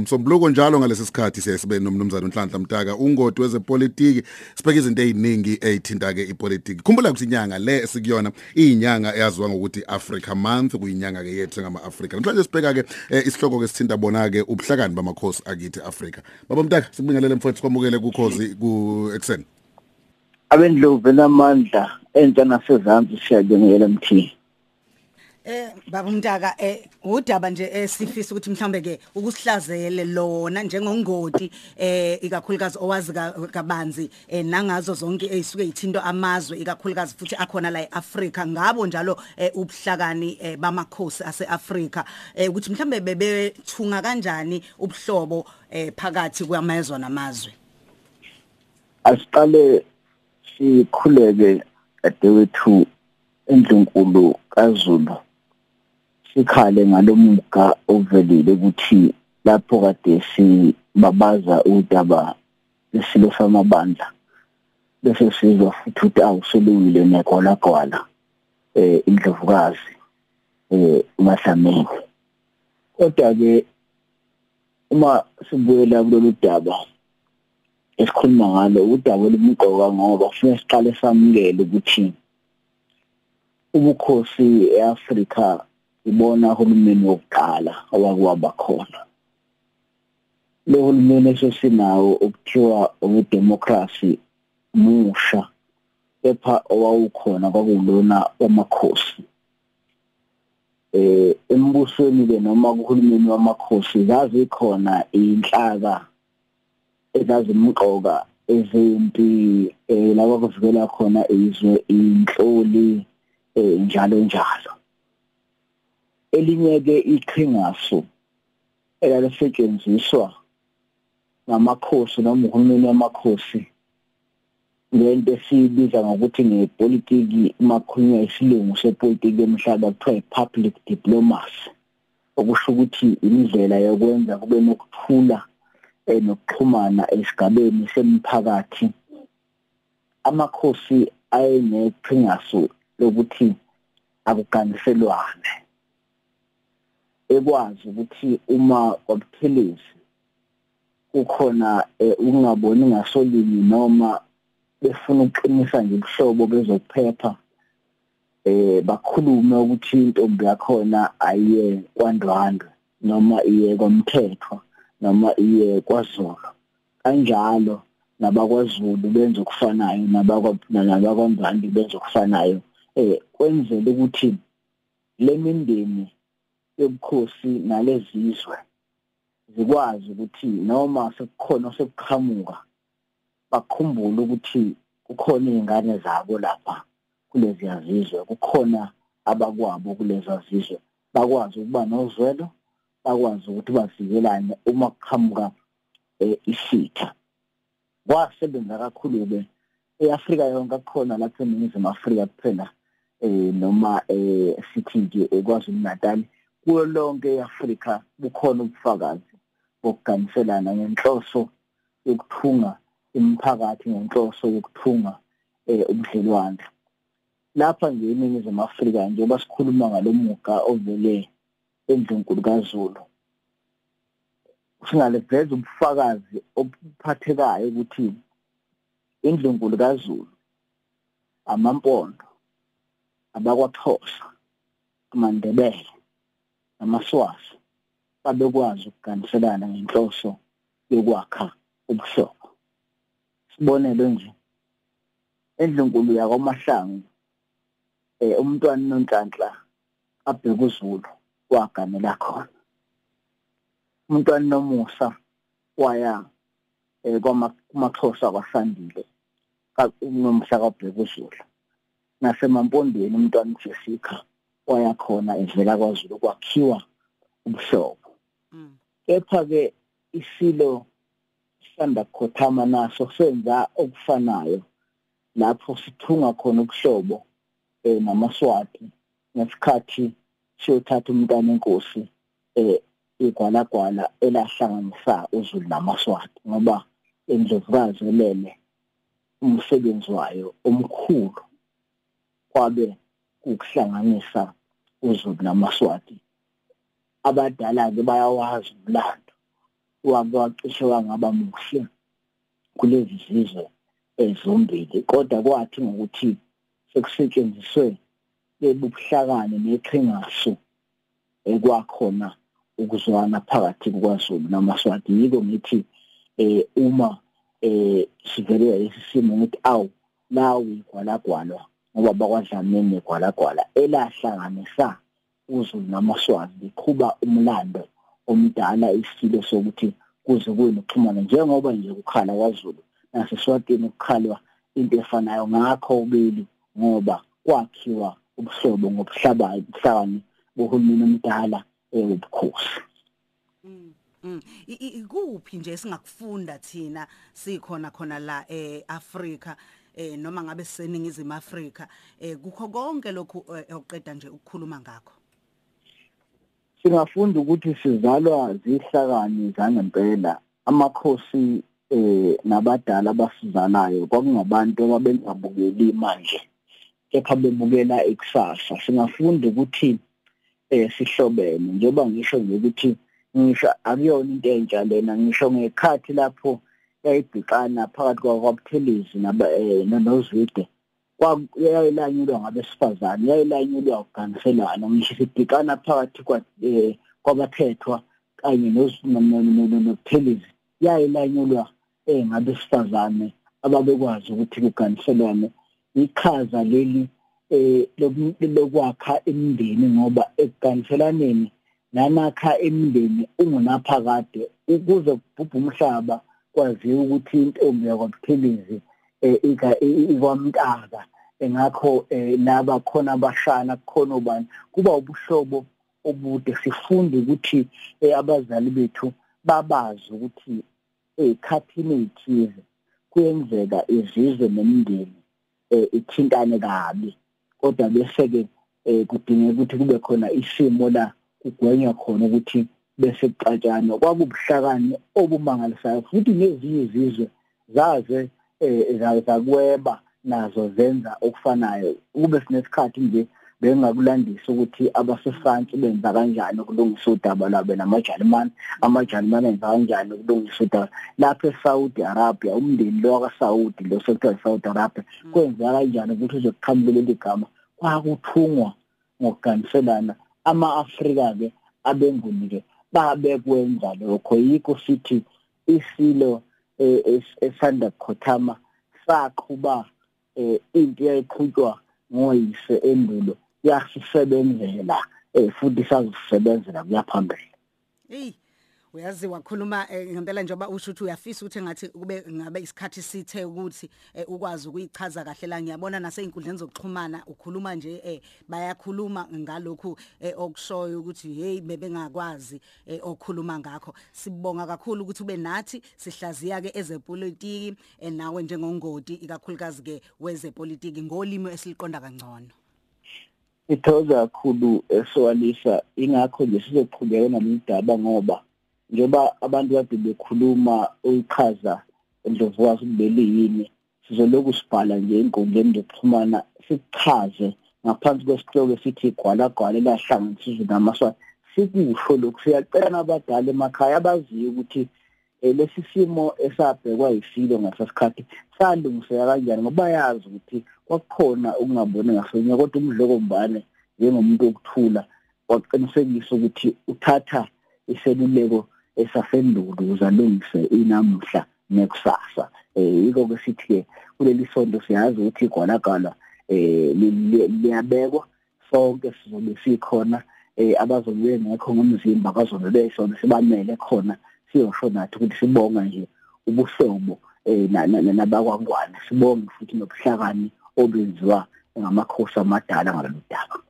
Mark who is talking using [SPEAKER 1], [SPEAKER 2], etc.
[SPEAKER 1] Msombuluko njalo ngalesi sikhathi siyasibe nomnumzana uNhlanhla Mtaka ungodi wezepolitiki. Sibheka izinto eziningi ezithinta ke ipolitiki. Khumbula ukuthi inyanga le esikuyona iyinyanga eyaziwa ngokuthi Africa Month kuyinyanga ke yethu ngama Africa namhlanje sibheka ke eh, isihloko ke sithinta bona ke ubuhlakani bamakhosi akithi Africa baba Mtaka sikubingelele mfowethu kwamukele kukhozi ku Exen
[SPEAKER 2] abendlovu namandla entsha nasezantsi siyabingelela mthini
[SPEAKER 3] Eh baba umntaka eh udaba nje esifisa ukuthi mhlambe ke ukusihlazele lona njengongoti eh ikakhulukazi owazi kabanzi eh nangazo zonke ezisuke izithinto amazwe ikakhulukazi futhi akhona la eAfrica ngabo njalo eh, ubuhlakani eh, bamakhosi aseAfrica eh ukuthi mhlambe bebethunga kanjani ubuhlobo eh phakathi kwamazwe namazwe?
[SPEAKER 2] Asiqale sikhuleke adewethu endlunkulu kaZulu. Sikhale ngalomuga ovelile ukuthi lapho kade sibabaza udaba lesilo samabandla bese sizwa futhi ukuthi awusolungile negwalagwala eh indlovukazi eh uMahlameni kodwa ke uma sibuyela kulolu daba esikhuluma ngalo udaba olumqoka ngoba kufanele siqale samukele ukuthi ubukhosi eAfrika ibona uhulumeni wokuqala owakwaba khona. Lo hulumeni esesinawo okuthiwa owedemocracy musha kepha owawukhona kwakulona wamakhosi. Eh embusweni ke noma kuhulumeni wamakhosi zazi khona inhlaka ezazimqoka ezempi eh laba kuvikela khona izwe inhloli eh njalo njalo. Elinye ke iqhingasu elalisetshenziswa ngamakhosi noma uhulumeni wamakhosi. Lento esibiza ngokuthi ngepolitiki makhulunywa isilungu sepolitiki emhlaba kuthiwa public diplomacy okusho ukuthi indlela yokwenza kube nokuthula enokuxhumana esigabeni semphakathi. Amakhosi ayeneqhingasu lokuthi akuganiselwane ekwazi ukuthi uma kwabuthelezi kukhona eh, ungaboni ngasolini noma befuna ukuqinisa nje ubuhlobo bezokuphepha eh bakhulume ukuthi intombi yakhona ayiye kwandwandwe noma iye komthetho noma iye kwaZulu kanjalo nabakwaZulu benza okufanayo nabakwandwandwe benza okufanayo eh kwenzele ukuthi lemindeni yobukhosi nalezizwe zikwazi ukuthi noma sekukhona sekuqhamuka bakhumbule ukuthi kukhona izingane zabo lapha kulezi yazizwe kukhona abakwabo kulezi yazizwe bakwazi ukuba nozwelo bakwazi ukuthi bavikelane uma kuqhamuka eh, isitha. Kwasebenza kakhulu ke eAfrika yonke kukhona lapha eNingizimu Afrika kuphela eh noma eh sithi nje eKwaZulu Natal kuyo lonke eAfrika bukhona ubufakazi bokuganiselana ngenhloso yokuthunga imiphakathi ngenhloso yokuthunga eh ubudlelwane lapha nje eNingizimu Afrika njengoba sikhuluma ngalomuga ovele endlunkulu kaZulu singaleveza ubufakazi obuphathekayo ukuthi indlunkulu kaZulu amampondo abakwaXhosa amandebele namaswazi babekwazi ukuganiselana ngenhloso yokwakha ubuhlobo. Sibonelo nje endlunkulu yakwaMahlangu eh umntwana noNhlanhla abheka uZulu waganela khona. Umntwana nomusa waya eh kwamaXhosa kwaSandile nomhla kabheka uZulu nasemampondweni umntwana uJessica wayakhona evela kwaZulu kwakhiwa ubuhlobo
[SPEAKER 3] mm.
[SPEAKER 2] kepha ke isilo sanda khothama naso senza okufanayo lapho sithunga khona ubuhlobo eh namaswati ngesikhathi siyothatha umntana enkosi eh igwalagwala elahlanganisa uZulu namaswati ngoba endlovukazi elele umsebenzi wayo omkhulu kwabe ukuhlanganisa uZulu namaSwati. Abadala ke bayawazi umlando wacishe wangaba muhle kulezi zizwe ezombili kodwa kwathi ngokuthi sekusetshenziswe lebuhlakani neqhingasu ekwakhona ukuzwana phakathi kwaZulu namaSwati yiko ngithi eh uma eh sivele lesi simo ngithi awu lawo igwalagwalwa ngoba bakwadlamini negwalagwala elahlanganisa uZulu namaSwazi liqhuba umlando omdala isilo sokuthi kuze kube nokuxhumana njengoba nje ukukhala kwaZulu naseswatini ukukhalwa into efanayo. Ngakho ubeli ngoba kwakhiwa ubuhlobo ngobuhlabani buhlakani bohulumeni omdala ewubukhosi
[SPEAKER 3] Mm. Ikuphi nje singakufunda thina sikhona khona la eAfrika eh noma ngabe siseningizimu Afrika eh kukho konke lokhu oqeda nje ukukhuluma ngakho.
[SPEAKER 2] Singafunda ukuthi sizalwa zihlakani zangempela. Amakhosi eh nabadala abasizalayo kwakungabantu ababengabukeli manje kepha bebukela ikusasa. Singafunda ukuthi eh sihlobene. Njengoba ngisho nje ukuthi ngisho akuyona into entsha lena ngisho ngekhathi lapho yayibhikana phakathi kwaButhelezi nozwide kwayilanyulwa ngabesifazane yayilanyulwa uganiselwana ngisho sibhikana phakathi kwabathethwa kanye nobuthelezi. Yayilanyulwa ngabesifazane ababekwazi ukuthi kuganiselwane ikhaza leli eh lokwakha imindeni ngoba ekuganiselaneni nanakha imindeni ungunaphakade ukuze kubhubha umhlaba kwaziwa ukuthi intombi yakwaButhelezi ikwamntaka engakho laba khona abashana kukhona ubani kuba ubuhlobo obude. Sifunde ukuthi abazali bethu babazi ukuthi ekhathini ethize kuyenzeka izizwe nemindeni ithintane kabi. Kodwa bese ke kudingeka ukuthi kube khona isimo la kugwenywa khona ukuthi bese kuqatshana kwakubuhlakani obumangalisayo futhi nezinye izizwe zaze zakweba nazo zenza okufanayo. Kube sinesikhathi nje bengakulandisa ukuthi abaseFrance benza kanjani ukulungisa udaba lwabe namaJalimani amaJalimani enza kanjani ukulungisa udaba. Lapha eSaudi Arabia umndeni lo kaSaudi lo sekuthiwa Saudi Arabia kwenza kanjani ukuthi uzoqhamuka leli gama? Kwakuthungwa ngokuganiselana ama-Afrika ke abenguni ke babekwenza lokho. Yikho sithi isilo esanda kukhothama saqhuba into eyayiqhutshwa ngoyise endulo. Yasisebenzela futhi sazisebenzela kuyaphambili.
[SPEAKER 3] Hey uyazi wakhuluma ngempela njengoba usho ukuthi uyafisa ukuthi engathi kube ngabe isikhathi sithe ukuthi ukwazi ukuyichaza kahle la ngiyabona nasey'nkundleni zokuxhumana ukhuluma nje eh bayakhuluma ngalokhu okushoyo ukuthi hey bebengakwazi okukhuluma ngakho. Sibonga kakhulu ukuthi ube nathi sihlaziya ke ezepolitiki nawe njengongoti ikakhulukazi ke wezepolitiki ngolimi esiliqonda kangcono.
[SPEAKER 2] Ithoza kakhulu eswalisa ingakho nje sizoqhubeka nalidaba ngoba njengoba abantu kade bekhuluma uyichaza endlovukazi kubeli yini sizoloku sibhala nje enkundleni zokuxhumana sichaze ngaphansi kwesihloko esithi gwalagwala elahlanganisizwe namaswati sikusho lokhu siyacela nabadala emakhaya abaziyo ukuthi lesi simo esabhekwa yisilo ngasesikhathi salungiseka kanjani ngoba yazi ukuthi kwakukhona ukungaboni ngasonya kodwa umdlokombane njengomuntu okuthula waqinisekisa ukuthi uthatha iseluleko esasendulo ukuze alungise inamuhla nekusasa. Eh yiko ke sithi ke kuleli sonto siyazi ukuthi igwalagala eh liyabekwa. Sonke sizobe sikhona eh abazobe ngekho ngomzimba bazobe beshona sibamele khona siyosho nathi ukuthi sibonga nje ubuhlobo eh nabakwangwane. Sibonge futhi nobuhlakani obenziwa ngamakhosi amadala ngalolu daba.